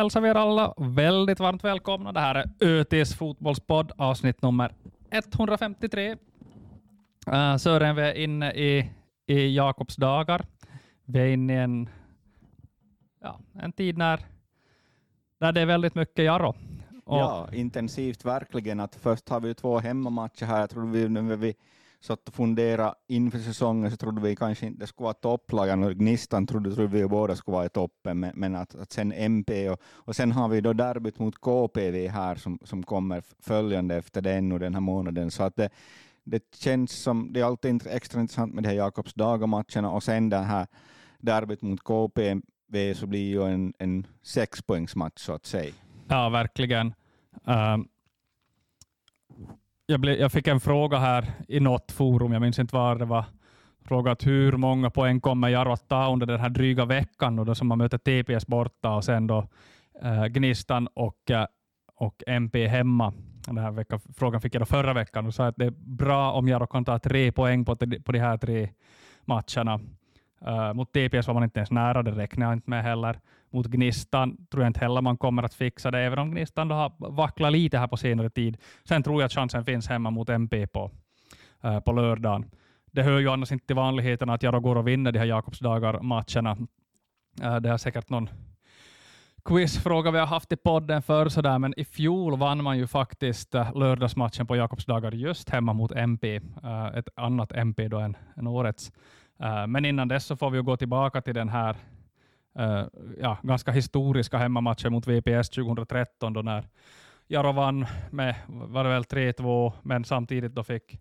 hälsar vi er alla väldigt varmt välkomna. Det här är ÖTs fotbollspodd, avsnitt nummer 153. Uh, eh, Sören, vi är inne i, i Jakobs dagar. Vi är inne i en, ja, en tid när, när det är väldigt mycket Jarro. Och, ja, intensivt verkligen. Att först har vi två hemmamatcher här. Jag tror vi, vi satt och funderade inför säsongen så trodde vi kanske inte det skulle vara topplagen och Gnistan trodde, trodde vi båda skulle vara i toppen, men, men att, att, sen MP och, och sen har vi då derbyt mot KPV här som, som kommer följande efter den och den här månaden. Så att det, det känns som, det är alltid extra intressant med de här Jakobsdaga-matcherna och sen det här derbyt mot KPV så blir ju en, en sexpoängsmatch så att säga. Ja, verkligen. Um, jag, blev, jag fick en fråga här i något forum, jag minns inte var det var, frågat hur många poäng kommer Jarva att ta under den här dryga veckan då, då som man möter TPS borta och sen då eh, Gnistan och, eh, och MP hemma. Den här veckan, frågan fick jag då förra veckan och sa att det är bra om Jarro kan ta tre poäng på, på de här tre matcherna. Äh, uh, mot TPS var man inte ens nära, det räknar jag inte med heller. Mot Gnistan tror jag inte heller man kommer att fixa det, även om Gnistan då har vacklat lite här på senare tid. Sen tror jag att chansen finns hemma mot MP på, uh, på lördagen. Det hör ju annars inte till vanligheterna att Jaro går och vinner de här Jakobsdagar-matcherna. Uh, det är säkert någon quizfråga vi har haft i podden förr, sådär, men i fjol vann man ju faktiskt lördagsmatchen på Jakobsdagar just hemma mot MP, ett annat MP då än, än årets. Uh, men innan dess så får vi gå tillbaka till den här uh, ja, ganska historiska hemmamatchen mot VPS 2013 då när Jaro vann med var det väl 3-2, men samtidigt då fick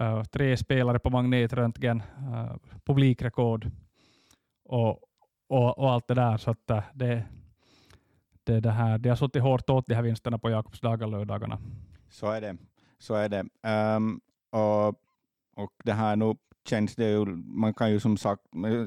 uh, tre spelare på magnetröntgen, publikrekord och, och, och, allt det där. Så att det, det, det, här, det har suttit hårt åt de här vinsterna på Jakobsdagar lördagarna. Så är det. Så är det. Um, och, och det här nu känns det ju, man kan ju som sagt,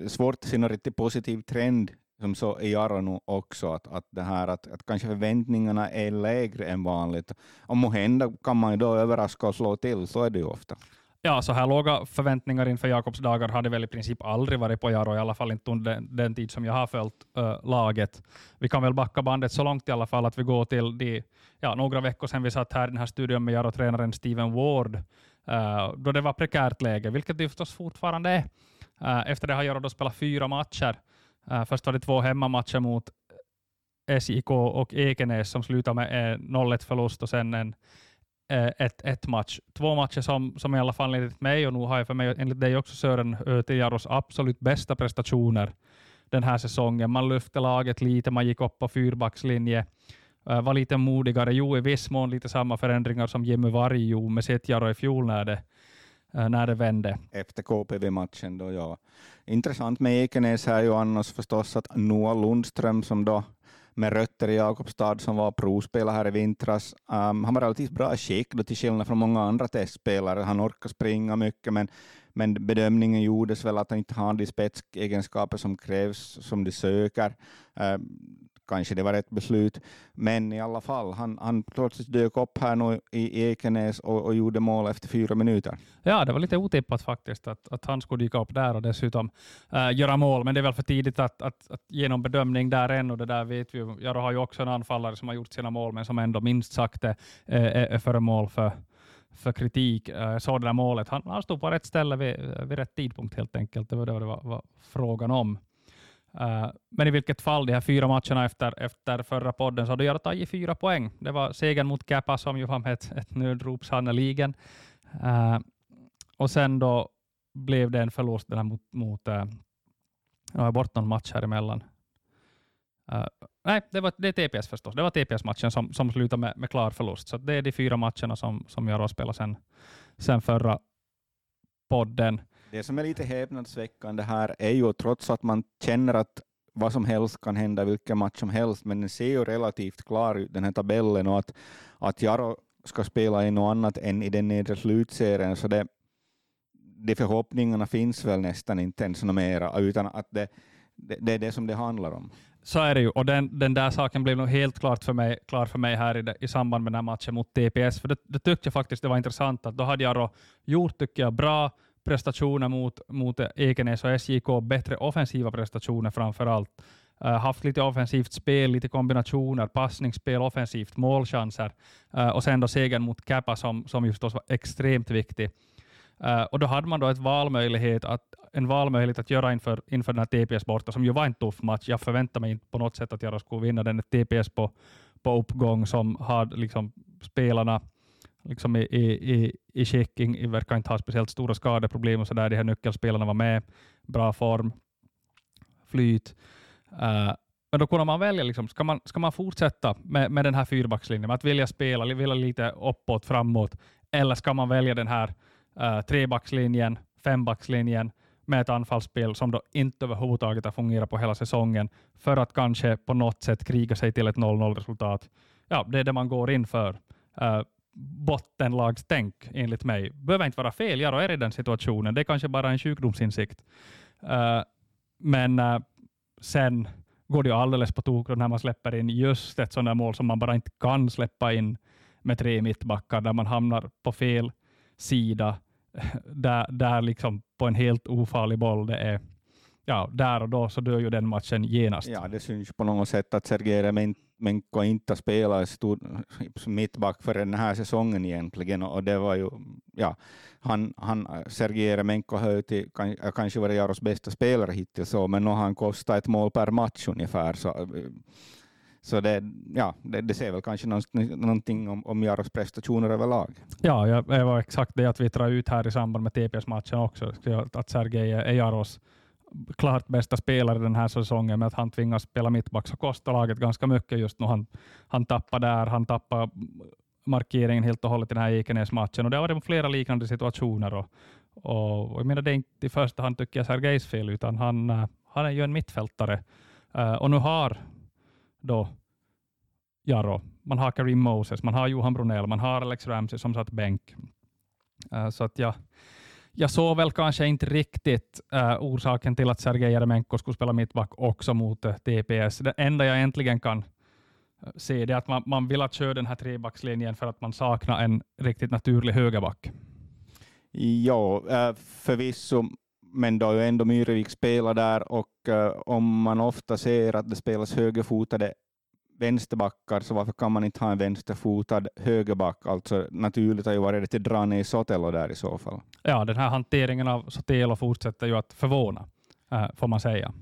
svårt att se någon riktigt positiv trend som så i Jaro nu också, att, att, det här, att, att kanske förväntningarna är lägre än vanligt. Och måhända kan man ju då överraska och slå till, så är det ju ofta. Ja, så här låga förväntningar inför Jakobs dagar har det väl i princip aldrig varit på Jaro, i alla fall inte under den, den tid som jag har följt äh, laget. Vi kan väl backa bandet så långt i alla fall att vi går till de, ja, några veckor sedan vi satt här i den här studion med Jaro-tränaren Steven Ward, Eh, då det var prekärt läge, vilket det förstås fortfarande är. Eh, efter det har Jaro då spelat fyra matcher. Eh, först var det två hemmamatcher mot SIK och Ekenäs som slutade med 0-1 förlust och sen en Eh, ett, ett match. Två matcher som, som i alla fall enligt mig, och nu har jag för mig enligt dig också Sören, till Jaros absolut bästa prestationer den här säsongen. Man lyfte laget lite, man gick upp på fyrbackslinje, uh, var lite modigare. Jo, i viss mån lite samma förändringar som Jimmy Varg gjorde med sitt Jaro i fjol när det, uh, när det vände. Efter KPV-matchen då, ja. Intressant med Ekenäs är ju annars förstås att Noah Lundström som då med rötter i Jakobstad som var provspelare här i vintras. Um, han var relativt bra i skick då, till skillnad från många andra testspelare. Han orkar springa mycket, men, men bedömningen gjordes väl att han inte har de spetsegenskaper som krävs, som de söker. Um, kanske det var ett beslut, men i alla fall, han, han plötsligt dök upp här nu i Ekenäs och, och gjorde mål efter fyra minuter. Ja, det var lite otippat faktiskt att, att han skulle dyka upp där och dessutom äh, göra mål, men det är väl för tidigt att, att, att ge någon bedömning där än och det där vet vi ju. Jaro har ju också en anfallare som har gjort sina mål, men som ändå minst sagt är, är, är föremål för för kritik. Eh, Jag såg det där målet. Han, han stod på rätt ställe vid, vid rätt tidpunkt helt enkelt. Det var det var, var frågan om. Uh, men i vilket fall, de här fyra matcherna efter, efter förra podden, så hade jag tagit fyra poäng. Det var segern mot Kappa som ju var med ett, ett nödrop sannerligen. Uh, eh, och sen då blev det en förlust den här mot, mot eh, uh, jag har bort någon match här emellan. Uh, nej, det var det är TPS förstås. Det var TPS-matchen som, som slutade med, med klar förlust. Så det är de fyra matcherna som, som jag har spelat sen, sen förra podden. Det som är lite häpnadsväckande här är ju trots att man känner att vad som helst kan hända vilken match som helst, men den ser ju relativt klar ut den här tabellen och att, att Jaro ska spela i något annat än i den nedre slutserien, så det, de förhoppningarna finns väl nästan inte ens något mera, utan att det, det, det, är det som det handlar om. Så är det ju, och den, den där saken blev nog helt klart för mig, klar för mig här i, i samband med den här matchen mot TPS, för det, det tyckte jag faktiskt det var intressant, att då hade Jaro gjort, tycker jag, bra prestationer mot, mot Ekenäs och SJK, bättre offensiva prestationer framför allt. Uh, eh, haft lite offensivt spel, lite kombinationer, passningsspel, offensivt, målchanser. Uh, och sen då segern mot Kappa som, som just var extremt viktig. Uh, och då hade man då ett valmöjlighet att, en valmöjlighet att göra inför, inför den här TPS borta, som ju var en tuff match. Jag förväntade mig inte på något sätt att jag skulle vinna den. TPS på, på uppgång som hade liksom spelarna liksom i, i, i i verkar inte ha speciellt stora skadeproblem och så där. De här nyckelspelarna var med, bra form, flyt. Uh, men då kunde man välja, liksom, ska, man, ska man fortsätta med, med den här fyrbackslinjen, med att vilja spela, vilja lite uppåt, framåt, eller ska man välja den här uh, trebackslinjen, fembackslinjen med ett anfallsspel som då inte överhuvudtaget har fungerat på hela säsongen, för att kanske på något sätt kriga sig till ett 0-0-resultat. Ja, det är det man går in för. Uh, bottenlagstänk enligt mig. Behöver inte vara fel, jag är i den situationen. Det är kanske bara en sjukdomsinsikt. Uh, men uh, sen går det ju alldeles på tok när man släpper in just ett sådant mål som man bara inte kan släppa in med tre mittbackar, där man hamnar på fel sida, där, där liksom på en helt ofarlig boll det är ja, där och då så dör ju den matchen genast. Ja, det syns på något sätt att Sergej Remenko inte spelat stor mittback för den här säsongen egentligen, och det var ju, ja, han, han, Sergej Remenko hör till, kan, kanske varit Jaros bästa spelare hittills, men han kostat ett mål per match ungefär, så så det, ja, det, det säger väl kanske någonting om, om Jaros prestationer överlag. Ja, det var exakt det jag twittrade ut här i samband med TPS-matchen också, att Sergej är Jaros klart bästa spelare den här säsongen, med att han tvingas spela mittback, så kostar laget ganska mycket just nu. Han, han tappar där, han tappar markeringen helt och hållet i den här Ekenäs-matchen. Och det har varit flera liknande situationer. Och, och, och jag menar, det är inte i första hand tycker jag Sergejs fel, utan han, eh, han är ju en mittfältare. Uh, och nu har då Jaro, man har Karim Moses, man har Johan Brunell, man har Alex Ramsey som satt bänk. Uh, så att jag, jag såg väl kanske inte riktigt äh, orsaken till att Sergej Jeremenko skulle spela mittback också mot äh, TPS. Det enda jag egentligen kan äh, se är att man, man vill att köra den här trebackslinjen för att man saknar en riktigt naturlig högerback. Ja, äh, förvisso, men då är ju ändå Myrevik spelar där och äh, om man ofta ser att det spelas högerfotade vänsterbackar, så varför kan man inte ha en vänsterfotad högerback? Alltså naturligt har ju varit det till dra ner Sotelo där i så fall. Ja, den här hanteringen av Sotelo fortsätter ju att förvåna, äh, får man säga.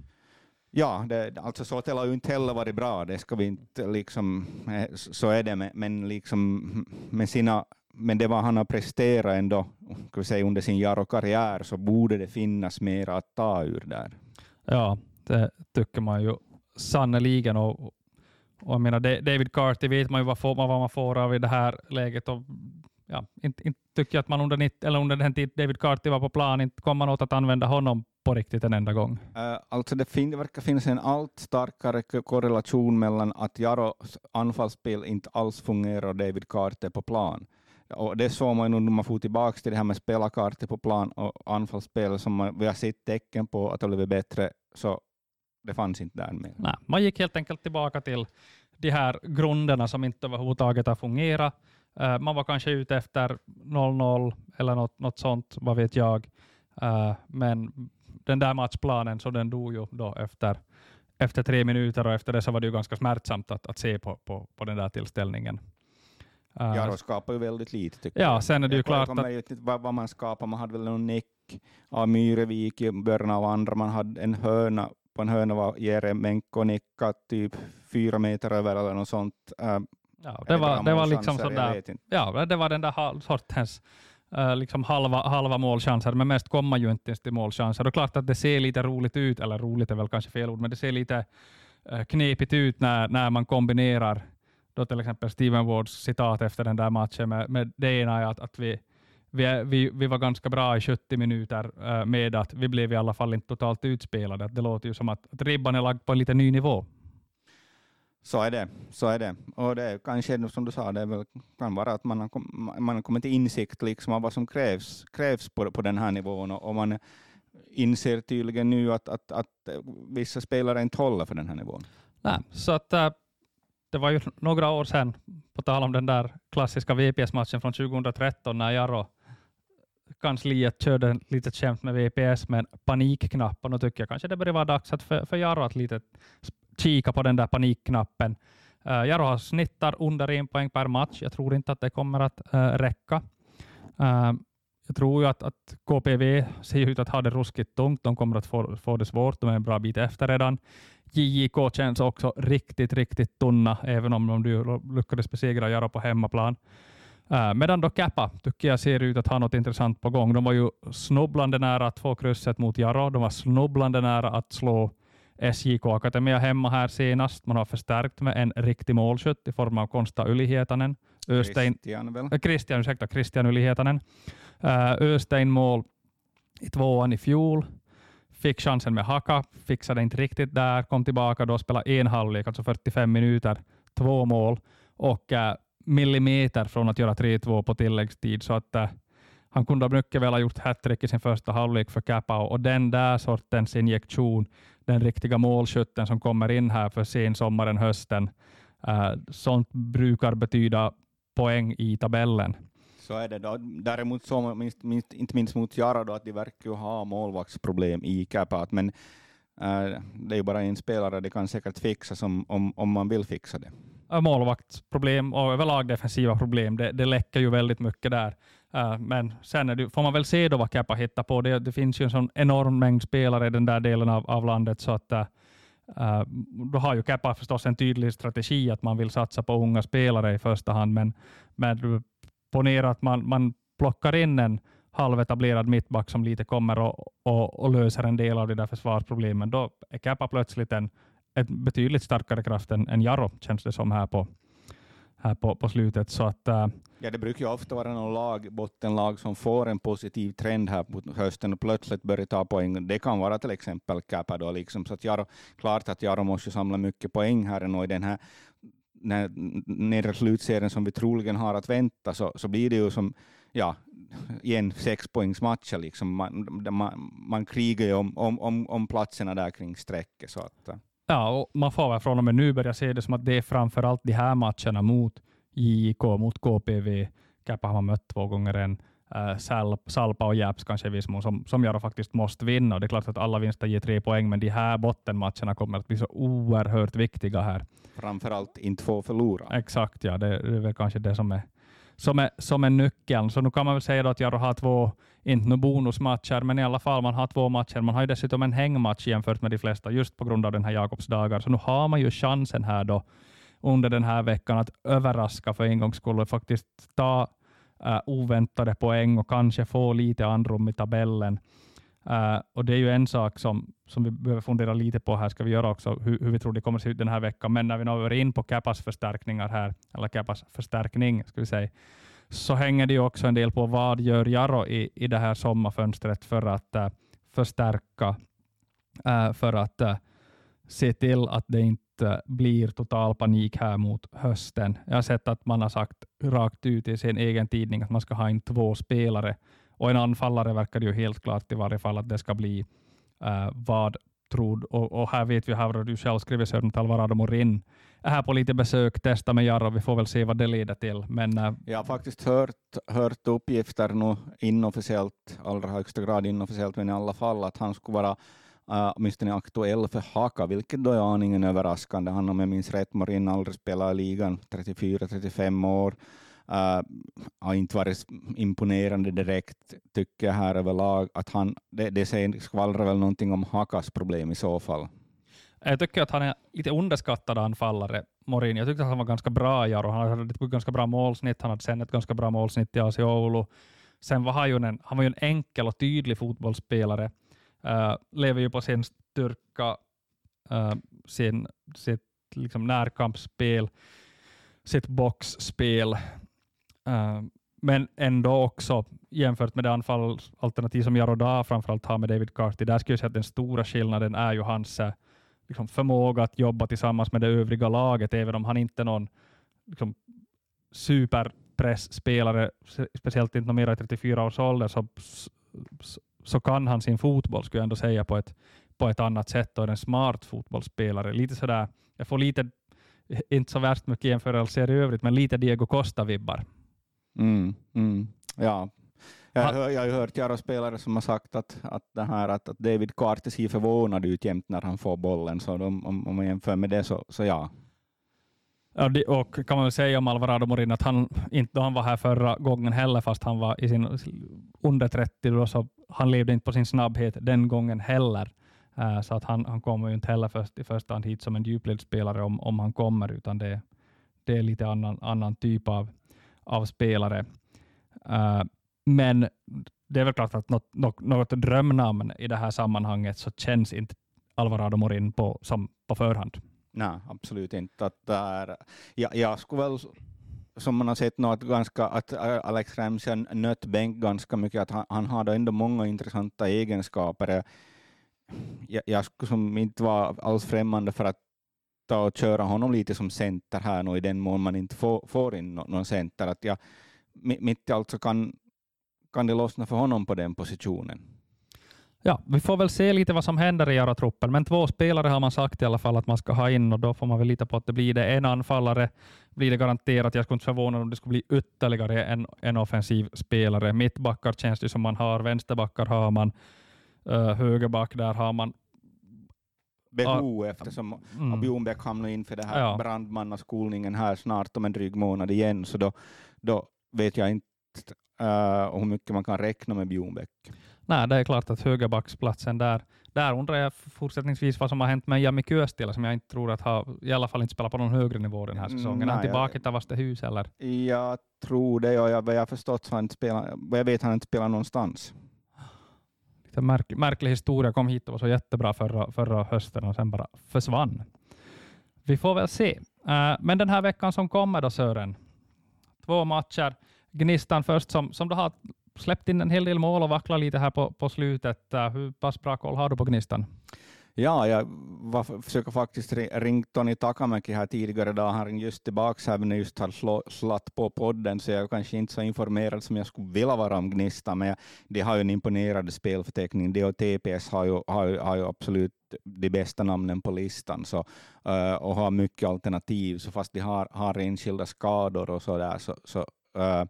Ja, det, alltså Sotelo har ju inte heller varit bra, det ska vi inte liksom, eh, så är det, men, liksom med sina men det vad han har presterat ändå, ska vi säga, under sin Jaro-karriär, så borde det finnas mer att ta ur där. Ja, det tycker man ju sannoliken. Och, och jag menar, David Carty vet man ju vad, får, vad man får av i det här läget. Och, ja, inte, inte tycker jag att man under, eller under den tid David Carty var på plan, inte kom man åt att använda honom på riktigt en enda gång. Uh, alltså det, fin- det verkar finnas en allt starkare korrelation mellan att Jaros anfallsspel inte alls fungerar och David Carter på plan. Och det såg man ju när man får tillbaka till det här med spelarkartor på plan och anfallsspel som man, vi har sett tecken på att det har blivit bättre, så det fanns inte där med. Nej, man gick helt enkelt tillbaka till de här grunderna som inte överhuvudtaget har fungerat. Uh, man var kanske ute efter 0-0 eller något, något sånt, vad vet jag. Uh, men den där matchplanen, så den dog ju då efter, efter tre minuter och efter det så var det ju ganska smärtsamt att, att se på, på, på den där tillställningen. Uh, ja, de skapar ju väldigt lite tycker ja, jag. Sen är det ju klart att... Inte vad, vad man skapar, man hade väl någon näck av Myrevik i början av andra, man hade en hörna på en hörna var Jeremenko nickat typ fyra meter över eller något sånt. Äh, ja, det, var, det var liksom sådär, ja, det var den där sortens Uh, liksom halva, halva målchanser, men mest kommer ju inte ens till målchanser. Och klart att det ser lite roligt ut, eller roligt är väl kanske fel ord, men det ser lite uh, knepigt ut när, när man kombinerar då till exempel Steven Wards citat efter den där matchen med, med det ena är att, att vi vi, vi, vi var ganska bra i 70 minuter uh, med att vi blev i alla fall inte totalt utspelade. Det låter ju som att, att ribban är lagd på en lite ny nivå. Så är det. Så är det. Och det kanske, som du sa, det väl, kan vara att man har, kom, man har kommit till insikt liksom av vad som krävs, krävs på, på den här nivån. Och, och man inser tydligen nu att, att, att vissa spelare inte håller för den här nivån. Nej, så att, uh, det var ju några år sedan, på tal om den där klassiska VPS-matchen från 2013, när Jaro kansliet körde lite skämt med VPS med panikknappen, panikknapp och nu tycker jag kanske det börjar vara dags att för, för Jaro att lite kika på den där panikknappen. Uh, har snittar under en poäng per match. Jag tror inte att det kommer att uh, räcka. Uh, jag tror ju att, att KPV ser ut att ha det ruskigt tungt. De kommer att få, få det svårt. De är en bra bit efter redan. JJK känns också riktigt, riktigt tunna, även om de lyckades besegra Jaro på hemmaplan. Uh, medan då Kappa tycker jag ser ut att ha något intressant på gång. De var ju snubblande nära att få krysset mot Jaro. De var snubblande nära att slå SJK Akatemia hemma här senast. Man har förstärkt med en riktig målskytt i form av Konsta Ylihietanen. Östein, Christian, väl? Äh, Christian, ursäkta, Christian Ylihietanen. Uh, Östein mål i tvåan i fjol. Fick chansen med Haka, fixade inte riktigt där, kom tillbaka då och spelade en halvlek, alltså 45 minuter, två mål och uh, millimeter från att göra 3-2 på tilläggstid. Så att äh, han kunde mycket väl ha gjort hattrick i sin första halvlek för Kapao och den där sortens injektion, den riktiga målskytten som kommer in här för sen sommaren, hösten, äh, sånt brukar betyda poäng i tabellen. Så är det. Då. Däremot så, minst, minst, inte minst mot Jara, då, att de verkar ha målvaktsproblem i Capat, men äh, det är ju bara en spelare, det kan säkert fixas om, om, om man vill fixa det. Äh, målvaktsproblem och överlag defensiva problem, det, det läcker ju väldigt mycket där. Äh, men sen det, får man väl se då vad Kappa hittar på. Det, det, finns ju en sån enorm mängd spelare i den där delen av, av landet, så att uh, då har ju Kappa förstås en tydlig strategi att man vill satsa på unga spelare i första hand, men, men ponera att man, man plockar in en halvetablerad mittback som lite kommer och, och, och, löser en del av de där försvarsproblemen, då är Kappa plötsligt en, ett betydligt starkare kraft än, än Jaro, känns det som här på, här på, på slutet. Så att, äh, ja, det brukar ju ofta vara någon lag, bottenlag som får en positiv trend här på hösten och plötsligt börjar ta poäng. Det kan vara till exempel Kappa då, liksom. så att Jaro, klart att Jaro måste samla mycket poäng här i den här nedre slutserien som vi troligen har att vänta, så, så blir det ju som ja, igen sexpoängsmatcher. Liksom. Man, man, man krigar ju om, om, om, om platserna där kring strecket. Så att, äh. Ja, och man får väl från och med nu börja se det som att det är framför allt de här matcherna mot JIK, mot KPV, Kappa har man mött två gånger än, äh, Salpa och Japs kanske i viss mån, som, som jag faktiskt måste vinna. Och det är klart att alla vinster ger tre poäng, men de här bottenmatcherna kommer att bli så oerhört viktiga här. Framförallt inte få förlora. Exakt, ja. Det, det är väl kanske det som är som är, som är nyckeln. Så nu kan man väl säga att Jaro har två, inte nu bonusmatcher, men i alla fall man har två matcher. Man har ju dessutom en hängmatch jämfört med de flesta, just på grund av den här Jakobsdagar. Så nu har man ju chansen här då under den här veckan att överraska för en gångs skull och faktiskt ta uh, oväntade poäng och kanske få lite andrum i tabellen. Uh, och Det är ju en sak som, som vi behöver fundera lite på här, ska vi göra också, hur, hur vi tror det kommer att se ut den här veckan. Men när vi nu är in på Capas förstärkningar här, eller Capas förstärkning, ska vi säga, så hänger det ju också en del på vad gör Jaro i, i det här sommarfönstret för att uh, förstärka, uh, för att se till att det inte blir total panik här mot hösten. Jag har sett att man har sagt rakt ut i sin egen tidning att man ska ha in två spelare och en anfallare verkar det ju helt klart i varje fall att det ska bli. Uh, vad tror och, och här vet vi, här har du själv skrivit Sören att Alvarado Morin är här på lite besök, testa med Jarro, vi får väl se vad det leder till. Men, uh, jag har faktiskt hört, hört uppgifter nu inofficiellt, allra högsta grad inofficiellt, men i alla fall att han skulle vara uh, åtminstone aktuell för Haka, vilket då är aningen överraskande. Han om jag minns rätt, Morin aldrig spelat i ligan, 34-35 år. Har inte varit imponerande direkt, tycker jag här överlag. Att han, det, det säger, skvallrar väl någonting om Hakas problem i så fall. Jag tycker att han är lite underskattad anfallare, Morin. Jag tyckte att han var ganska bra i år. Han hade ett ganska bra målsnitt. Han hade sen ett ganska bra målsnitt i AC Oulu. Sen var han, ju en, han var ju en enkel och tydlig fotbollsspelare. Uh, lever ju på sin styrka, uh, sin, sitt liksom närkampsspel, sitt boxspel. Ehm, men ändå också jämfört med det anfallsalternativ som Jaroda framförallt har med David Carty, där skulle jag säga att den stora skillnaden är ju hans eh, liksom förmåga att jobba tillsammans med det övriga laget, även om han inte är någon liksom, superpressspelare, speciellt inte mer i 34 års ålder, så, så, så, kan han sin fotboll, skulle jag ändå säga, på ett, på ett annat sätt och är en smart fotbollsspelare. Lite sådär, jag får lite, inte så värst mycket jämförelser i övrigt, men lite Diego Costa-vibbar. Mm, mm, ja. Jag, hör, jag har hört Jaro-spelare som har sagt att, att, det här, att, att David Carter ser förvånad ut jämt när han får bollen, så de, om, om man jämför med det så, så ja. Ja, det, och kan man väl säga om Alvarado Morin att han inte då han var här förra gången heller, fast han var i sin under 30 då, så han levde inte på sin snabbhet den gången heller. Uh, så att han, han kommer ju inte heller först, i första hand hit som en djupledsspelare om, om han kommer, utan det, det är lite annan, annan typ av, av spelare. Uh, men det är väl klart att något, något, något drömnamn i det här sammanhanget så känns inte Alvarado Morin på, som på förhand. Nej, absolut inte. Att där, ja, jag skulle väl, som man har sett nu, att, ganska, att Alex Ramsey nött bänk ganska mycket, att han, han har ändå många intressanta egenskaper. Jag, jag skulle som inte vara alls främmande för att ta och köra honom lite som center här nu i den mån man inte får, får in någon center. Att jag, mitt i allt så kan, kan det lossna för honom på den positionen. Ja, vi får väl se lite vad som händer i Jara-truppen, men två spelare har man sagt i alla fall att man ska ha in och då får man väl lita på att det blir det. En anfallare blir det garanterat. Jag skulle inte förvåna om det skulle bli ytterligare en, en offensiv spelare. Mittbackar känns det som man har, vänsterbackar har man, uh, högerback där har man behov ah, eftersom mm. Bjornbäck hamnar inför det här ja. brandmannaskolningen här snart om en dryg månad igen, så då, då vet jag inte uh, hur mycket man kan räkna med Bjornbäck. Nej, det är klart att högerbacksplatsen där, där undrar jag fortsättningsvis vad som har hänt med Jami Kyöstila, som jag inte tror att har i alla fall inte spelat på någon högre nivå den här säsongen. Nej, är han tillbaka jag, till Vastehus eller? Jag tror det, och jag, vad jag förstått så han inte spelat, jag vet han inte spelat någonstans. Lite märk, märklig historia, kom hit och var så jättebra förra, förra hösten och sen bara försvann. Vi får väl se. Uh, men den här veckan som kommer då Sören, två matcher. Gnistan först som, som du har släppt in en hel del mål och vacklat lite här på, på slutet. Uh, hur pass bra koll har du på Gnistan? Ja, jag var, försöker faktiskt ringa Tony Takamäki här tidigare idag. Han ringde just tillbaka här men just har slå, slatt på podden, så jag är kanske inte så informerad som jag skulle vilja vara om Gnista, men de har ju en imponerande spelförteckning. De och TPS har ju, har, har ju absolut de bästa namnen på listan så, eh, och har mycket alternativ, så fast de har, har enskilda skador och så där, så, så eh,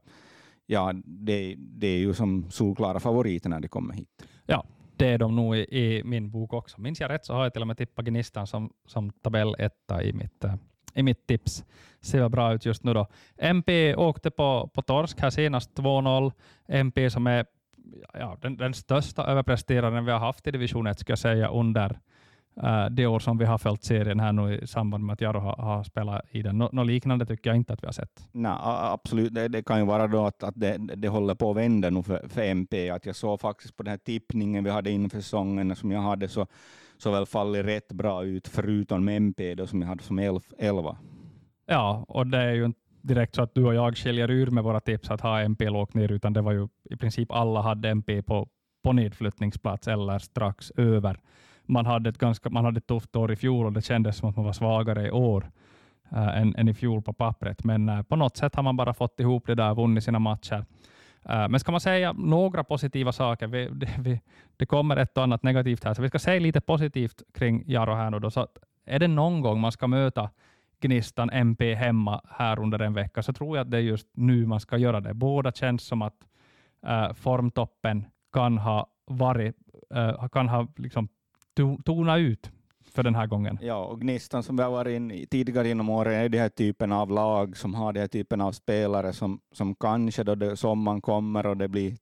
ja, det, det är ju som solklara favoriter när de kommer hit. Ja, det är de nog i, i, min bok också. Minns jag rätt så har jag till och med tippat Gnistan som, som tabelletta i mitt, i mitt tips. Ser bra ut just nu då. MP åkte på, på torsk här senast 2-0. MP som är ja, den, den största överpresteraren vi har haft i division 1 ska jag säga under uh, det år som vi har följt serien här nu i samband med att Jaro har, har spelat i den. Något liknande tycker jag inte att vi har sett. Nej, absolut. Det, det kan ju vara då att, att det, det håller på att vända nu för, för MP. Att jag såg faktiskt på den här tippningen vi hade inför säsongen som jag hade så, så väl fallit rätt bra ut, förutom MP då, som jag hade som 11. Ja, och det är ju inte direkt så att du och jag skiljer ur med våra tips att ha MP lågt ner, utan det var ju i princip alla hade MP på, på nedflyttningsplats eller strax över man hade ett ganska man hade ett tufft år i fjol och det kändes som att man var svagare i år äh, än, än i fjol på pappret. Men äh, på något sätt har man bara fått ihop det där och vunnit sina matcher. Äh, men ska man säga några positiva saker, vi, det, vi, det kommer ett och annat negativt här, så vi ska säga lite positivt kring Jaro här nu. Då. Så är det någon gång man ska möta Gnistan MP hemma här under en vecka, så tror jag att det är just nu man ska göra det. Båda känns som att formtoppen kan ha varit, kan ha liksom tona ut för den här gången. Ja, och Gnistan som vi har varit in tidigare inom året är den här typen av lag som har den här typen av spelare som, som kanske då det, sommaren kommer och det blir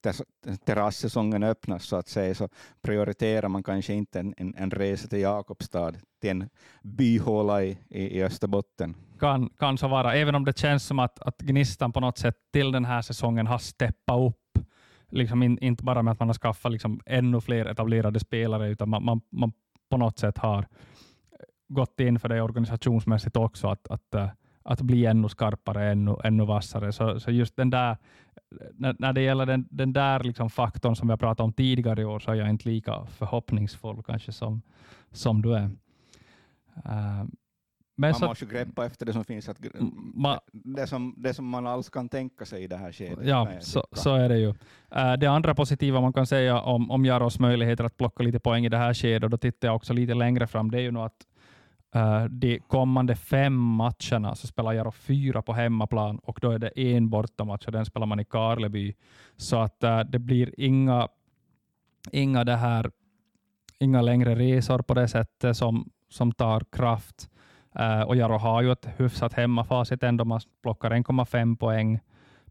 terrassäsongen öppnas så att säga, så prioriterar man kanske inte en, en, en resa till Jakobstad, till en byhåla i, i, i Österbotten. Kan, kan så vara, även om det känns som att, att Gnistan på något sätt till den här säsongen har steppat upp liksom in, inte bara med att man har skaffat liksom ännu fler etablerade spelare, utan man, man, man på något sätt har gått in för det organisationsmässigt också, att, att, eh, att bli ännu skarpare, ännu, ännu vassare. Så, så just den där, när, när det gäller den, den där liksom faktorn som vi har pratat om tidigare i år, så är jag inte lika förhoppningsfull kanske som, som du är. Uh, men man så, måste greppa efter det som finns, att, ma, det, som, det som man alls kan tänka sig i det här skedet. Ja, så, så, är det ju. Uh, det andra positiva man kan säga om, om Jaros möjligheter att plocka lite poäng i det här skedet, och då tittar jag också lite längre fram, det är ju nog att, Uh, de kommande fem matcherna så spelar Jaro fyra på hemmaplan och då är det en bortamatch och den spelar man i Karleby. Så att uh, det blir inga, inga, det här, inga längre resor på det sättet som, som tar kraft. Uh, och Jaro har ju ett hyfsat hemmafacit ändå. Man plockar 1,5 poäng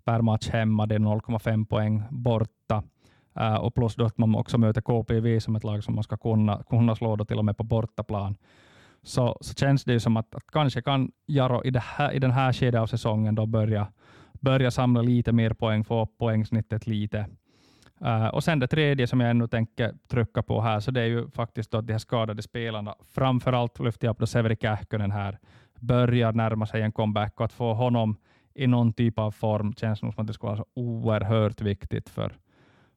per match hemma, det är 0,5 poäng borta. Uh, och plus då att man också möter KPV som ett lag som man ska kunna, kunna slå då till och med på bortaplan. Så, så känns det ju som att, att kanske kan Jaro i, här, i den här skedet av säsongen då börja, börja samla lite mer poäng, få upp poängsnittet lite. Uh, och sen det tredje som jag ännu tänker trycka på här, så det är ju faktiskt då de här skadade spelarna. Framförallt lyfter jag upp då Severi Kähkönen här, börjar närma sig en comeback och att få honom i någon typ av form känns nog som att det skulle vara så oerhört viktigt för,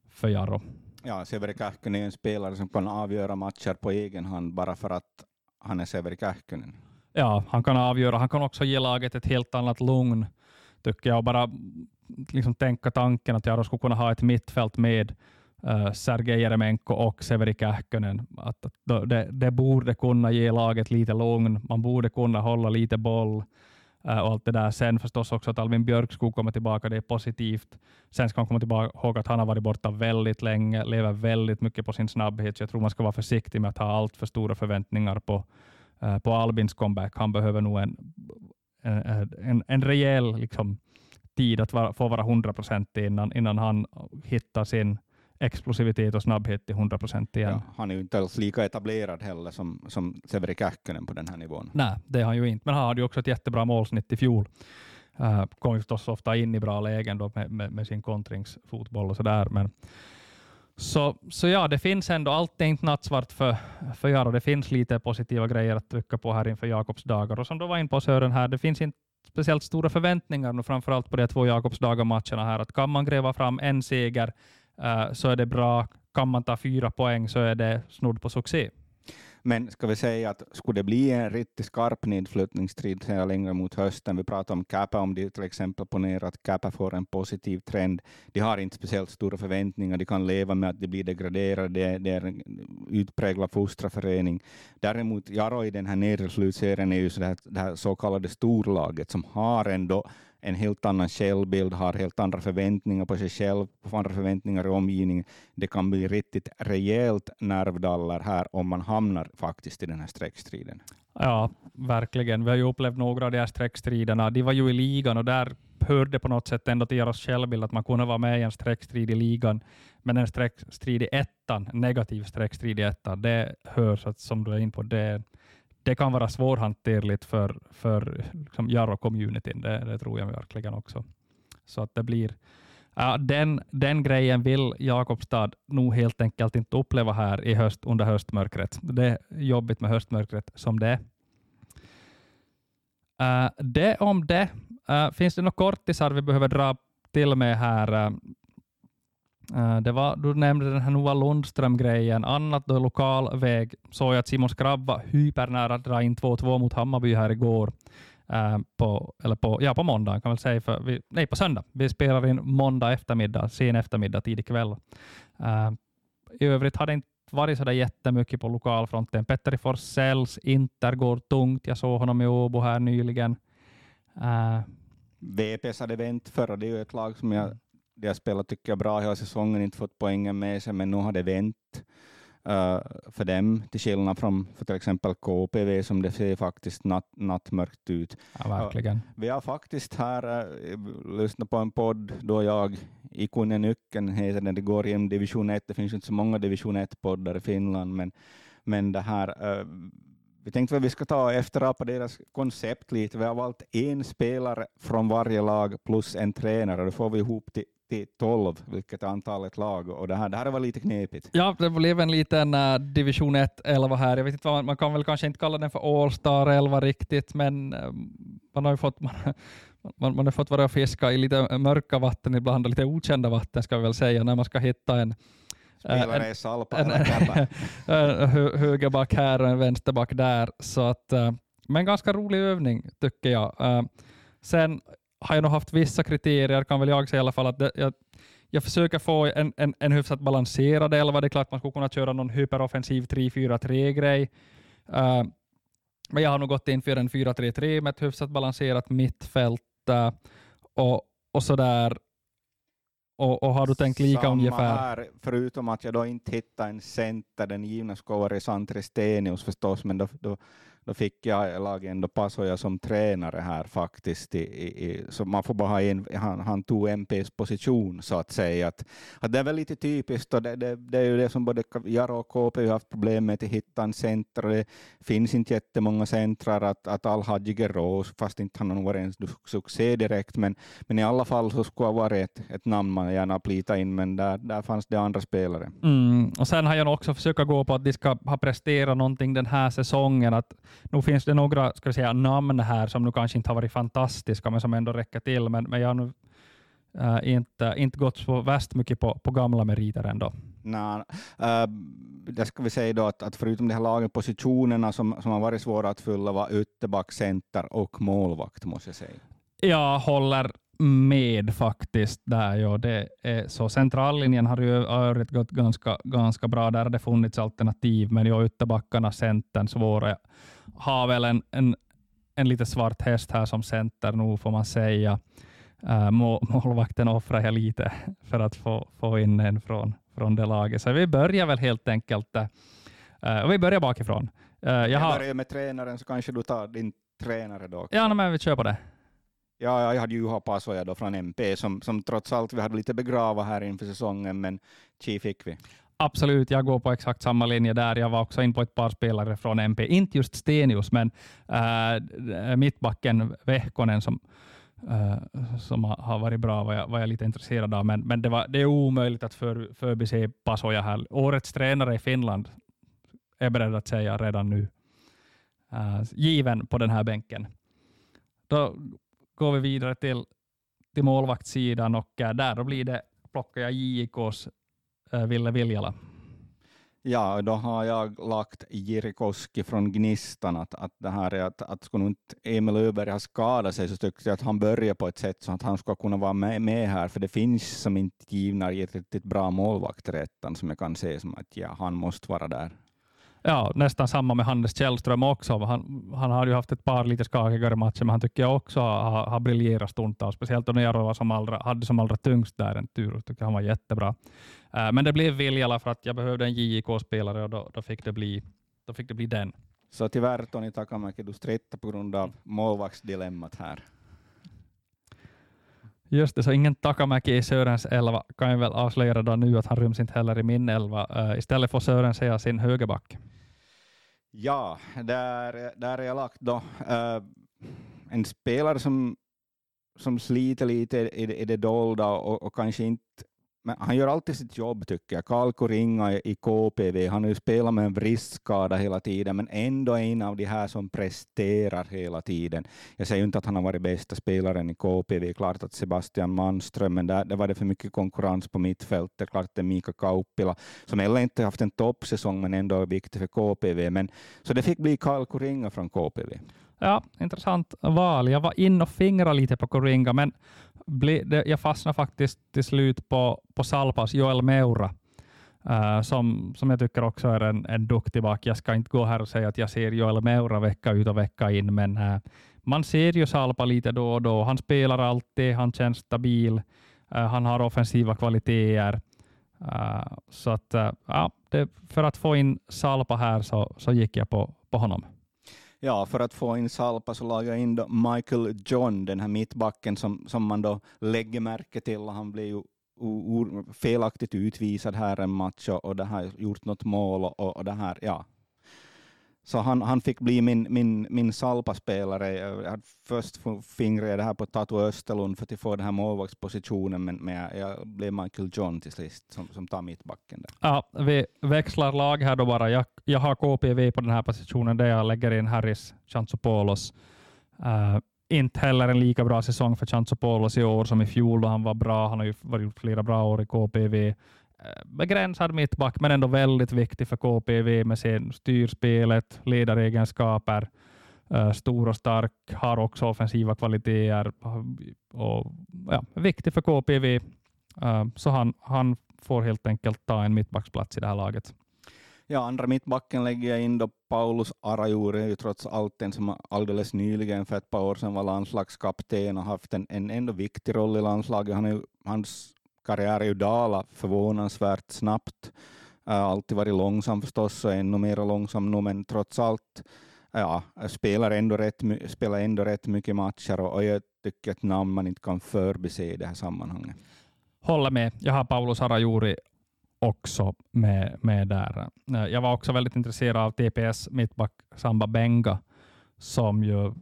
för Jaro. Ja, Severi Kähkönen är en spelare som kan avgöra matcher på egen hand bara för att han är Severi Kähkönen. Ja, han kan avgöra. Han kan också ge laget ett helt annat lugn, tycker jag. Och bara liksom tänka tanken att Jaro skulle kunna ha ett mittfält med uh, Sergej Jeremenko och Severi Kähkönen. Att, att det, det borde kunna ge laget lite lugn. Man borde kunna hålla lite boll. Uh, och allt det där. Sen förstås också att Alvin Björk skulle komma tillbaka, det är positivt. Sen ska man komma tillbaka ihåg att han har varit borta väldigt länge, lever väldigt mycket på sin snabbhet, så jag tror man ska vara försiktig med att ha allt för stora förväntningar på, uh, på Albins comeback. Han behöver nog en, en, en, en rejäl liksom, tid att vara, få vara 100 procent innan, innan han hittar sin explosivitet och snabbhet till 100 procent igen. Ja, han är ju inte alls lika etablerad heller som, som Severi Kähkönen på den här nivån. Nej, det är han ju inte, men han hade ju också ett jättebra målsnitt i fjol. Uh, kom ju förstås ofta in i bra lägen då med, med, med sin kontringsfotboll och sådär. Men, så, så ja, det finns ändå, allt är inte nattsvart för, för Jaro. Det finns lite positiva grejer att trycka på här inför Jakobs dagar. Och som du var in på Sören här, det finns inte speciellt stora förväntningar nu, framförallt på de två Jakobsdagar-matcherna här. Att kan man gräva fram en seger uh, så är det bra. Kan man ta fyra poäng så är det snudd på succé. Men ska vi säga att skulle det bli en riktigt skarp nedflyttningsstrid längre mot hösten, vi pratar om Kappa, om de till exempel ponerar att Kappa får en positiv trend, de har inte speciellt stora förväntningar, de kan leva med att de blir degraderade, det är en utpräglad fostraförening. Däremot Jaro i den här nedre slutserien är ju så det, här, det här så kallade storlaget som har ändå en helt annan självbild, har helt andra förväntningar på sig själv, andra förväntningar i omgivningen. Det kan bli riktigt rejält nervdaller här om man hamnar faktiskt i den här streckstriden. Ja, verkligen. Vi har ju upplevt några av de här streckstriderna. De var ju i ligan och där hörde på något sätt ändå till deras självbild att man kunde vara med i en streckstrid i ligan, men en streckstrid i ettan, negativ streckstrid i ettan, det hörs att, som du är in på, det, det kan vara svårhanterligt för, för liksom Jarro-communityn, det, det, tror jag verkligen också. Så att det blir Uh, den, den grejen vill Jakobstad nog helt enkelt inte uppleva här i höst, under höstmörkret. Det är jobbigt med höstmörkret som det är. Uh, det om det. Uh, finns det några kortisar vi behöver dra till med här? Eh, Eh, det var, du nämnde den här Noah Lundström-grejen. Annat då lokal väg såg jag att Simon Skrabb var hypernära att dra in 2-2 mot Hammarby här igår. Eh, på, eller på, ja, på måndag kan man säga. För vi, nej, på söndag. Vi spelar in måndag eftermiddag, sen eftermiddag, tidig kväll. Eh, I övrigt har det inte varit så där jättemycket på lokalfronten. Petteri Forsells Inter går tungt. Jag såg honom i Åbo här nyligen. VPS hade vänt förra, det är ju ett lag som jag de har spelat tycker jag bra hela säsongen, inte fått poängen med sig, men nu har det vänt uh, för dem, till skillnad från för till exempel KPV som det ser faktiskt natt, nattmörkt ut. Ja, verkligen. Uh, vi har faktiskt här uh, lyssnat på en podd då jag i Kunne Nyckeln heter den, det går genom division 1, det finns inte så många division 1-poddar i Finland, men, men det här uh, vi tänkte att vi ska ta efterapa deras koncept lite. Vi har valt en spelare från varje lag plus en tränare. Då får vi ihop till till 12, vilket är antalet lag. Och det, här, det här var lite knepigt. Ja, det blev en liten uh, division 1-11 här. Jag vet inte vad, man kan väl kanske inte kalla den för All-star 11 riktigt, men uh, man har ju fått, man, man, man har fått vara och fiska i lite mörka vatten ibland, och lite okända vatten ska vi väl säga, när man ska hitta en Spelare i Salpa högerback här och en vänsterback där. Så att, uh, men ganska rolig övning tycker jag. Sen har jag nog haft vissa kriterier, kan väl jag säga i alla fall, att det, jag, jag försöker få en, en, en hyfsat balanserad elva. Det är klart man skulle kunna köra någon hyperoffensiv 3-4-3-grej. Uh, Men jag har nog gått in för en 4-3-3 med ett hyfsat balanserat mittfält uh, och, och sådär. Och, och har du tänkt lika Samma ungefär? Här, förutom att jag då inte hittade en center, den givna skulle vara Santri Stenius förstås, men då, då, då fick jag Lagen ändå Pasoja som tränare här faktiskt. I, i, så man får bara ha in, han, han tog MPs position så att säga. Att, att det är väl lite typiskt och det, det, det är ju det som både Jaro och KP har haft problem med att hitta en center. Det finns inte jättemånga centrar att, att Al-Hadji Geros, fast inte han har varit en succé direkt, men, men i alla fall så skulle det varit ett, ett namn man gärna plita in, men där, där fanns det andra spelare. Mm. Och sen har jag nog också försökt gå på att de ska ha presterat någonting den här säsongen. Att nu finns det några ska vi säga, namn här som nu kanske inte har varit fantastiska, men som ändå räcker till. Men, men jag har nu uh, inte, inte gått så värst mycket på, på gamla meriter ändå. Nej, uh, det ska vi säga då att, att förutom de här lagen, positionerna som, som har varit svåra att fylla var ytterback, center och målvakt, måste jag säga. Jag håller med faktiskt. Där, ja, det är så. Centrallinjen har ju övrigt gått ganska, ganska bra. Där har det funnits alternativ, men jag ytterbackarna, centern, svåra. Har väl en, en, en lite svart häst här som center nu, får man säga. Uh, målvakten offrar jag lite för att få, få in en från, från det laget. Så vi börjar väl helt enkelt. Uh, och vi börjar bakifrån. Uh, jag, jag har... börjar med tränaren, så kanske du tar din tränare då. Ja, men vi kör på det. Ja, jag hade ju hoppats jag då från MP, som, som trots allt vi hade lite begrava här inför säsongen, men Chi fick vi. Absolut, jag går på exakt samma linje där. Jag var också in på ett par spelare från MP. Inte just Stenius, men äh, mittbacken Vehkonen som, äh, som har varit bra var jag, var jag lite intresserad av. Men, men det, var, det är omöjligt att för, förbise Pasoja här. Årets tränare i Finland är beredd att säga redan nu. Äh, given på den här bänken. Då går vi vidare till, till målvaktssidan och äh, där då blir det, plockar jag JIKs Ville Viljala. Ja, då har jag lagt Jirikoski från Gnistan. Att, att det här är att, att skulle inte Emil Öberg ha skadat sig så tyckte jag att han börjar på ett sätt så att han ska kunna vara med, med här, för det finns som inte givna riktigt bra målvakter ettan som jag kan se som att ja, han måste vara där. Ja, nästan samma med Hannes Källström också. Han, han har ju haft ett par lite skakigare matcher, men han tycker jag också har, har briljerat stundtals. Speciellt när Jaro var som allra, hade som allra tyngst där en tur. tycker han var jättebra. Uh, men det blev Viljala för att jag behövde en JIK-spelare och då, då, fick det bli, då fick det bli den. Så tyvärr Toni Takamäki, du strittar på grund av målvaktsdilemmat här. Just det, så ingen Takamäki i Sörens elva kan jag väl avslöja då nu att han ryms inte heller i min elva. Uh, istället får Sören säga sin högerback. Ja, där, där är jag lagt då. Uh, en spelare som, som sliter lite i, i det dolda och, och kanske inte men han gör alltid sitt jobb tycker jag. Karl Koringa i KPV, han har ju spelat med en vristskada hela tiden, men ändå en av de här som presterar hela tiden. Jag säger inte att han har varit bästa spelaren i KPV, klart att Sebastian Manström, men där, där var det för mycket konkurrens på mittfältet. Klart det är Mika Kauppila, som heller inte haft en toppsäsong, men ändå är viktig för KPV. Men, så det fick bli Karl Koringa från KPV. Ja, intressant val. Jag var in och fingrade lite på Koringa, men bli, det, jag fastnade faktiskt till slut på, på Salpas Joel Meura, äh, som, som jag tycker också är en, en duktig back. Jag ska inte gå här och säga att jag ser Joel Meura vecka ut och vecka in, men äh, man ser ju Salpa lite då och då. Han spelar alltid, han känns stabil, äh, han har offensiva kvaliteter. så att, ja, det, för att få in Salpa här så, så gick jag på, på honom. Ja, för att få in Salpa så lagar jag in då Michael John, den här mittbacken som, som man då lägger märke till. Han blev ju felaktigt utvisad här en match och, och det har gjort något mål och, och det här, ja, så han, han fick bli min, min, min salpaspelare. Jag hade först fingret det här på Tatu Österlund för att få den här målvaktspositionen, men, men jag, jag, blev Michael John till sist som, som tar mittbacken. Där. Ja, vi växlar lag här då bara. Jag, jag har KPV på den här positionen där jag lägger in Harris Chantzopoulos. Uh, eh, inte heller en lika bra säsong för Chantzopoulos i år som i fjol då han var bra. Han har ju varit flera bra år i KPV. Eh, begränsad mittback, men ändå väldigt viktig för KPV med sin styrspelet, ledaregenskaper, eh, stor och stark, har också offensiva kvaliteter och ja, viktig för KPV. Eh, så han, han får helt enkelt ta en mittbacksplats i det här laget. Ja, andra mittbacken lägger jag in då Paulus Arajuri, ju trots allt en som alldeles nyligen för ett par år sedan var landslagskapten och haft en, en ändå viktig roll i landslaget. Han är, hans karriär är ju dalat förvånansvärt snabbt. Eh, alltid varit långsam förstås och ännu mer långsam nu, men trots allt eh, ja, spelar, ändå rätt, spelar ändå rätt mycket matcher och, och jag tycker ett namn man inte kan förbise i det här sammanhanget. Håller med. Jag har Paulus Arajuri också med, med där. Eh, jag var också väldigt intresserad av TPS mittback Samba Benga som ju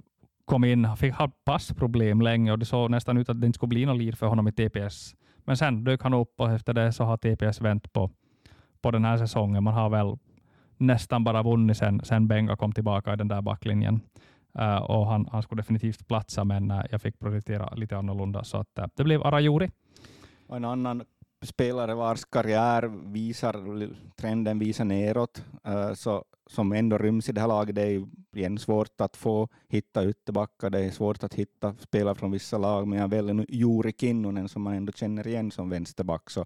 kom in, han fick ha passproblem länge och det såg nästan ut att det inte skulle bli något lir för honom i TPS. Men sen dök han upp och efter det så har TPS vänt på, på den här säsongen. Man har väl nästan bara vunnit sen, sen Benga kom tillbaka i den där backlinjen. Uh, och han, han skulle definitivt platsa, men uh, jag fick prioritera lite annorlunda. Så att, uh, det blev Arajuri. Och en annan spelare vars karriär visar, trenden visar neråt, så som ändå ryms i det här laget. Det är igen svårt att få hitta ytterbackar, det är svårt att hitta spelare från vissa lag, men jag väljer nu Juri Kinnunen som man ändå känner igen som vänsterback, så,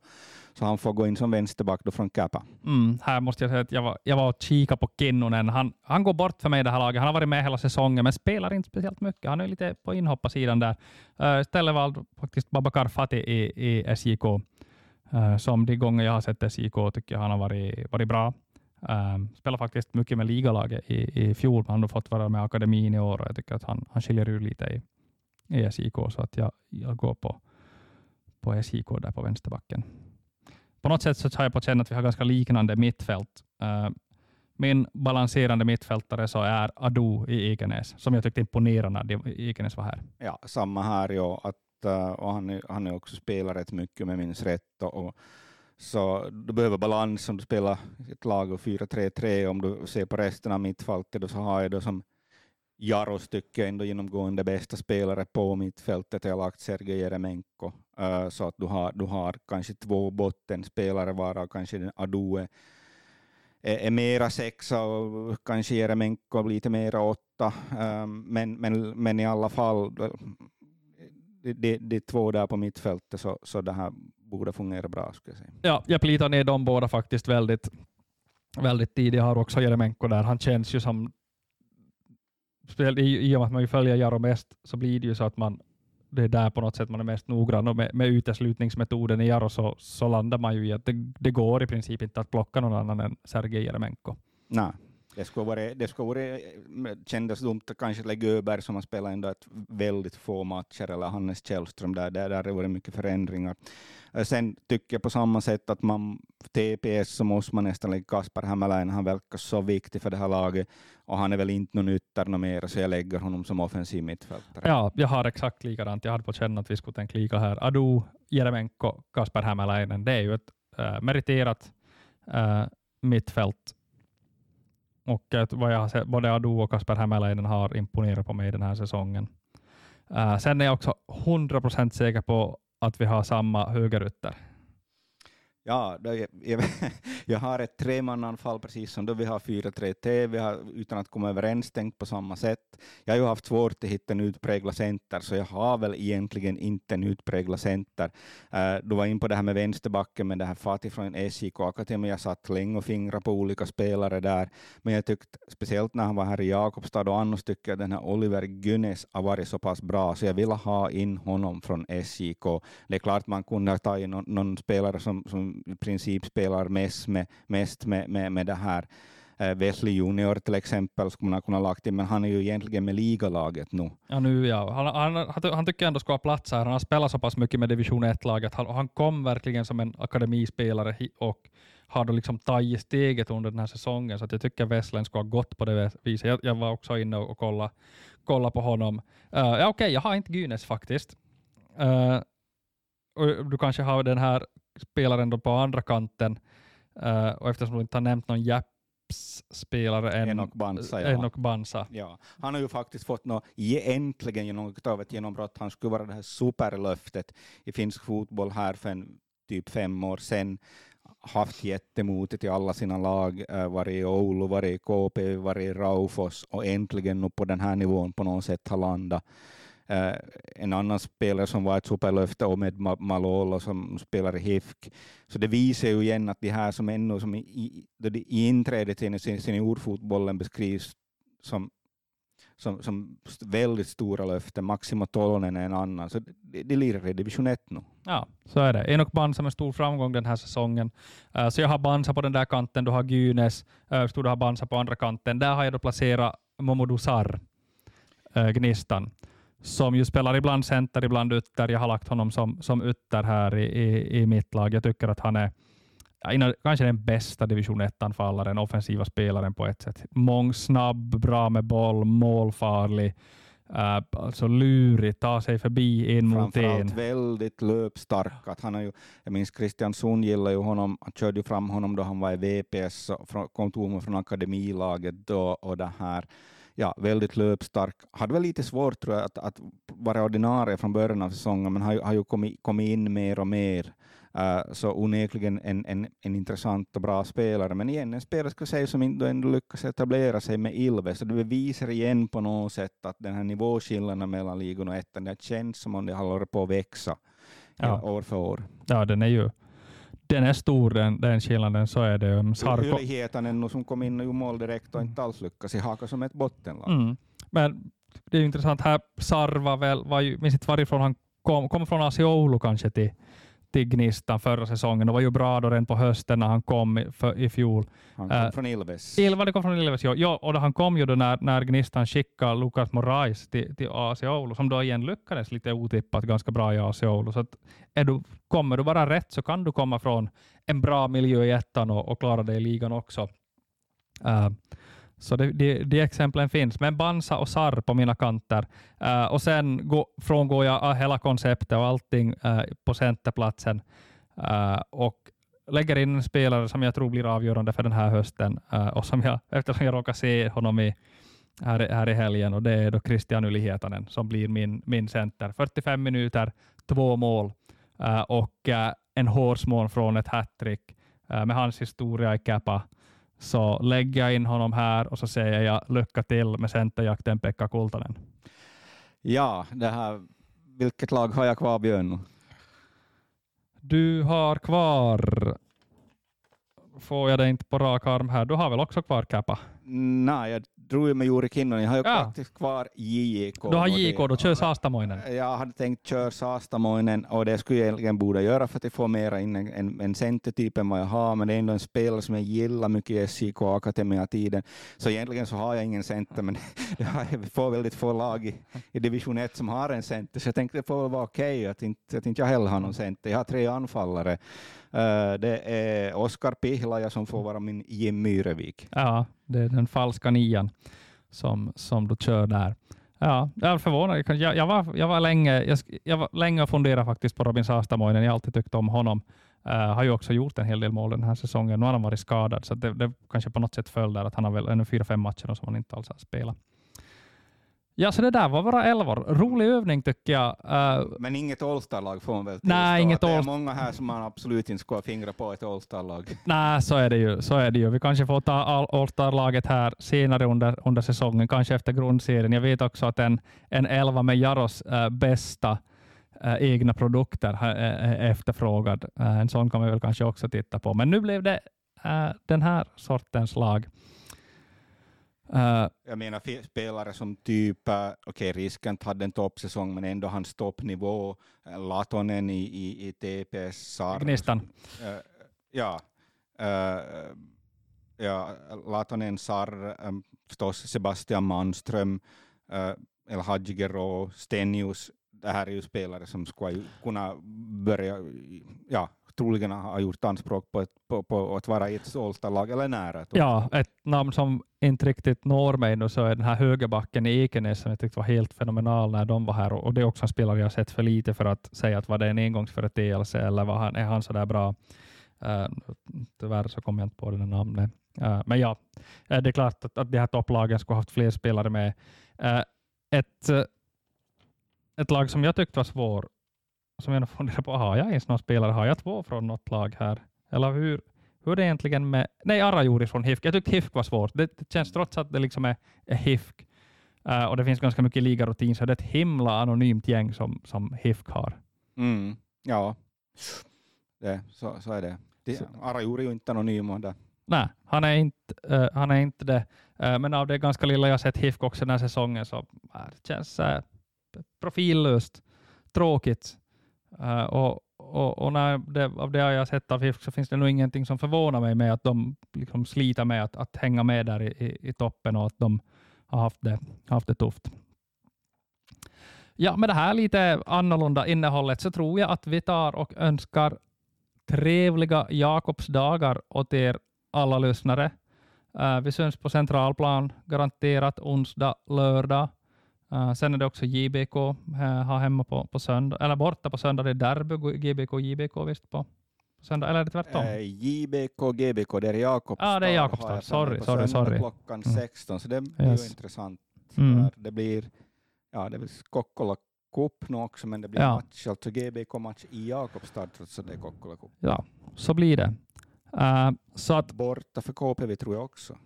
så han får gå in som vänsterback då från Kappa. Mm, här måste jag säga att jag var, jag var och kikade på Kinnunen. Han, han går bort för mig i det här laget. Han har varit med hela säsongen, men spelar inte speciellt mycket. Han är lite på inhopparsidan där. Eh, uh, istället valde faktiskt Babakar Fati i, i SJK. Uh, eh, som de gånger jag har sett SJK tycker jag han har varit, varit bra. Um, spelar faktiskt mycket med ligalaget i, i fjol, men han har fått vara med akademin i år och jag tycker att han, han skiljer ut lite i, i SJK, så att jag, jag går på, på SJK där på vänsterbacken. På något sätt så har jag på känna att vi har ganska liknande mittfält. Uh, min balanserande mittfältare så är Adu i Ekenäs, som jag tyckte imponerade när Ekenäs var här. Ja, samma här. Ja, att, eh, och han, han är också spelat rätt mycket med minns rätt. Och, och så du behöver balans om du spelar ett lag och 4-3-3. Om du ser på resten av mittfältet så har jag då som Jaros tycker ändå genomgående bästa spelare på mittfältet. Jag har lagt Sergej Jeremenko. Uh, så att du har, du har kanske två bottenspelare varav kanske Adue är, är mera sexa och kanske Jeremenko lite mera åtta. Uh, men, men, men i alla fall, det, det, det är två där på mittfältet så, så det här borde fungera bra. Ska jag säga. Ja, jag plitar ner de båda faktiskt väldigt, väldigt tidigt. Jag har också Jeremenko där. Han känns ju som, i, i och med att man följer Jaro mest, så blir det ju så att man det är där på något sätt man är mest noggrann och med, med uteslutningsmetoden i Jaro så, så landar man ju i att det, det går i princip inte att plocka någon annan än Sergej Jeremenko. Nej. Det skulle vara, det skulle vara, kändes dumt att kanske lägga Öberg som har spelat ändå ett väldigt få matcher, eller Hannes Källström, där, där, där har det varit mycket förändringar. Eh, sen tycker jag på samma sätt att man TPS så måste man nästan lägga Kasper Hämäläinen, han verkar så viktig för det här laget, och han är väl inte någon ytter något mer, så jag lägger honom som offensiv mittfältare. Ja, jag har exakt likadant. Jag hade på känna att vi skulle tänka lika här. Adu, Jeremenko, Kasper Hämäläinen, det är ju ett äh, meriterat äh, mittfält och vad jag sett, både Adu och Kasper Hämäläinen har imponerat på mig den här säsongen. Uh, sen är jag också 100% säker på att vi har samma högerytter. Ja, jag, jag, jag, har ett tremannanfall precis som då vi har 4-3-T, vi har utan att komma överens tänkt på samma sätt. Jag har ju haft svårt att hitta en utpräglad center, så jag har väl egentligen inte en utpräglad center. Uh, du var in på det här med vänsterbacken med det här Fatih från SJK Akademi. Jag satt länge och fingrade på olika spelare där, men jag tyckte speciellt när han var här i Jakobstad och annars tycker jag den här Oliver Gunnes har varit så pass bra, så jag ville ha in honom från SJK. Det är klart man kunde ha tagit någon, någon spelare som, som i princip spelar mest med, mest med, med, med det här. Eh, Wesley Junior till exempel skulle man kunna lagt in, men han är ju egentligen med ligalaget nu. Ja, nu ja. Han, han, han, han tycker ändå ska ha plats här. Han har spelat så pass mycket med division 1-laget. Han, han kom verkligen som en akademispelare och har då liksom tagit steget under den här säsongen, så att jag tycker Wesslen ska ha gått på det viset. Jag, jag var också inne och kollade kolla på honom. Uh, ja, Okej, okay, jag har inte Gynes faktiskt. Uh, och du kanske har den här spelaren då på andra kanten, uh, och eftersom du inte har nämnt någon Japs-spelare än Enoch Bansa, ja. Enoch Bansa. Ja. Han har ju faktiskt fått något, äntligen genom ett genombrott. Han skulle vara det här superlöftet i finsk fotboll här för en, typ fem år sedan haft jättemotet i alla sina lag, äh, varit i Oulu, varit i KP, varit i Raufos och äntligen nu på den här nivån på något sätt har landat. Eh, en annan spelare som var ett superlöfte, Omed Malolo, som spelar i HIFK. Så det visar ju igen att de här som ännu som i, i, i inträdet till seniorfotbollen beskrivs som som, som väldigt stora löften. Maximo Tolonen är en annan. Så de, de lirar i division 1 nu. Ja, så är det. Enok Bansa med stor framgång den här säsongen. Uh, så jag har Bansa på den där kanten, du har Gynes, uh, eh, du har Bansa på andra kanten. Där har jag då placerat Momodou Sarr, uh, Gnistan, som ju spelar ibland center, ibland ytter. Jag har lagt honom som, som ytter här i, i, i mitt lag. Jag tycker att han är ja, kanske den bästa division 1-anfallaren, offensiva spelaren på ett sätt. Mångsnabb, bra med boll, målfarlig, uh, alltså lurig, ta sig förbi en mot en. Framförallt väldigt löpstark. Att han är ju, jag minns Christian Sund gillade ju honom, han körde ju fram honom då han var i VPS, kom tog från akademilaget då och det här ja, väldigt löpstark. Hade väl lite svårt tror jag att, att vara ordinarie från början av säsongen, men har, har ju kommit, kommit in mer och mer. Uh, så onekligen en, en, en intressant och bra spelare, men igen en spelare ska säga som inte ändå lyckas etablera sig med Ilve, så det visar igen på något sätt att den här nivåskillnaden mellan ligan och ettan, det känns som om det håller på att växa ja. år för år. Ja, den är ju den är stor den, den skillnaden, så är det. Sarko... Yli Hietanen som kom in och gjorde mål direkt och inte alls lyckades haka som ett bottenlag. Mm. Men det är intressant, här Sarva väl, var ju, minns inte varifrån han kom, kom från Asiolo kanske till, till Gnistan förra säsongen. Det var ju bra då redan på hösten när han kom för, i fjol. Han kom uh, från Ilves. Ilva, det kom från Ilves, ja. ja och han kom ju då när, när Gnistan skickade Lukas Morais till, till AC Oulu, som då igen lyckades lite otippat ganska bra i AC Oulu. Så att är du, kommer du bara rätt så kan du komma från en bra miljö i ettan och, och klara dig i ligan också. Uh, så det, de, de exemplen finns. Men Bansa och Sar på mina kanter. Uh, och sen gå, frångår jag eh, hela konceptet och allting uh, på centerplatsen uh, och lägger in en spelare som jag tror blir avgörande för den här hösten och som jag, eftersom jag råkar se honom i, här, här i helgen och det är då Christian Yli Hietanen som blir min, min center. 45 minuter, två mål och en hårsmån från ett hattrick med hans historia i kappa så lägger jag in honom här och så säger jag lycka till med centerjakten Pekka Kultanen. Ja, det här, vilket lag har jag kvar Björn? Du har kvar, får jag det inte på rak arm här, du har väl också kvar Kappa? Nej, jag drog ju med Juri Kinnunen. Jag har ju ja. faktiskt kvar JK. Du har JK, då kör Saastamoinen. Jag hade tänkt köra Saastamoinen och det skulle jag egentligen borde göra för att få mera in en, en, en centertyp än vad jag har, men det är ändå en spelare som jag gillar mycket i SJK Akademia-tiden. Så egentligen så har jag ingen center, men jag får väldigt få lag i, i division 1 som har en center, så jag tänkte det får vara okej okay, att, inte, att inte jag heller har någon center. Jag har tre anfallare. Eh, det är Oskar Pihlaja som får vara min Jim Myrevik. Ja, det är den falska nian som, som du kör där. Ja, jag är förvånad. Jag, jag, var, jag, var länge, jag, jag var länge och funderade faktiskt på Robin Saastamoinen. Jag har alltid tyckt om honom. Uh, har ju också gjort en hel del mål den här säsongen. Nu har han varit skadad, så det, det kanske på något sätt föll där att han har väl ännu fyra, fem matcher som han inte alls har spelat. Ja, så det där var våra elvor. Rolig övning tycker jag. Uh, Men inget All-star-lag får man väl Nej, inget Det är många här som man absolut inte ska fingra på ett All-star-lag. Nej, så är det ju. Så är det ju. Vi kanske får ta All-star-laget här senare under, under säsongen, kanske efter grundserien. Jag vet också att en, en elva med Jaros uh, bästa uh, egna produkter är efterfrågad. en sån kan vi väl kanske också titta på. Men nu blev det den här sortens lag. Uh, jag menar spelare som typ, uh, okej okay, Riskant hade en toppsäsong men ändå hans toppnivå, uh, Latonen i, i, i TPS, Sar, Gnistan. Uh, ja, uh, ja, Latonen, Sar, um, förstås Sebastian Manström, uh, El Hadjigero, Stenius, det här är ju spelare som skulle kunna börja ja, troligen har gjort anspråk på, ett, på, på att vara i ett Solsta-lag eller nära. Ja, ett namn som inte riktigt når mig nu så är den här högerbacken i Ekenäs som jag tyckte var helt fenomenal när de var här och, det är också en spelare jag sett för lite för att säga att var det en engångsföreteelse eller var han, är han så där bra? Uh, tyvärr så kommer jag inte på det namnet. Uh, men ja, uh, det är klart att, att de här topplagen skulle haft fler spelare med. Uh, ett, ett lag som jag tyckte var svår som jag funderar på, har jag ens någon spelare? Har jag två från något lag här? Eller hur, hur är det egentligen med... Nej, Arajuri från HIFK. Jag tyckte HIFK var svårt. Det, det känns trots att det liksom är, är HIFK Uh, och det finns ganska mycket ligarutin, så det är ett himla anonymt gäng som, som HIFK har. Mm. Ja, det, så, så är det. det Arajuri är ju inte anonym. Där. Nej, han är inte, uh, han är inte det. Uh, men av det ganska lilla jag sett HIFK också den här säsongen så uh, det känns uh, profillöst, tråkigt. Eh, och, och, och när det, av det jag har sett av HIFK så finns det nog ingenting som förvånar mig med att de liksom sliter med att, att hänga med där i, i, i toppen och att de har haft det, haft det tufft. Ja, med det här lite annorlunda innehållet så tror jag att vi tar och önskar trevliga Jakobsdagar åt er alla lyssnare. Uh, vi syns på Centralplan, garanterat onsdag, lördag. Uh, sen är det också JBK uh, har hemma på, på söndag, eller borta på söndag. Det är derby, GBK, JBK visst på, på söndag, eller är det tvärtom? Eh, JBK, GBK, det är Jakobstad. Ja, ah, det är Jakobstad. Sorry, sorry, sorry. klockan mm. 16, så det blir yes. ju intressant. Mm. Det blir, ja, det blir Kokkola Cup nu också, men det blir ja. match, alltså GBK-match i Jakobstad trots att det är Kokkola Cup. Ja, så blir det. Uh, så att, Borta för KPV tror jag också.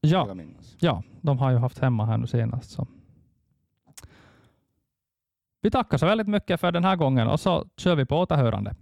Ja, ja, de har ju haft hemma här nu senast. Så. Vi tackar så väldigt mycket för den här gången och så kör vi på återhörande.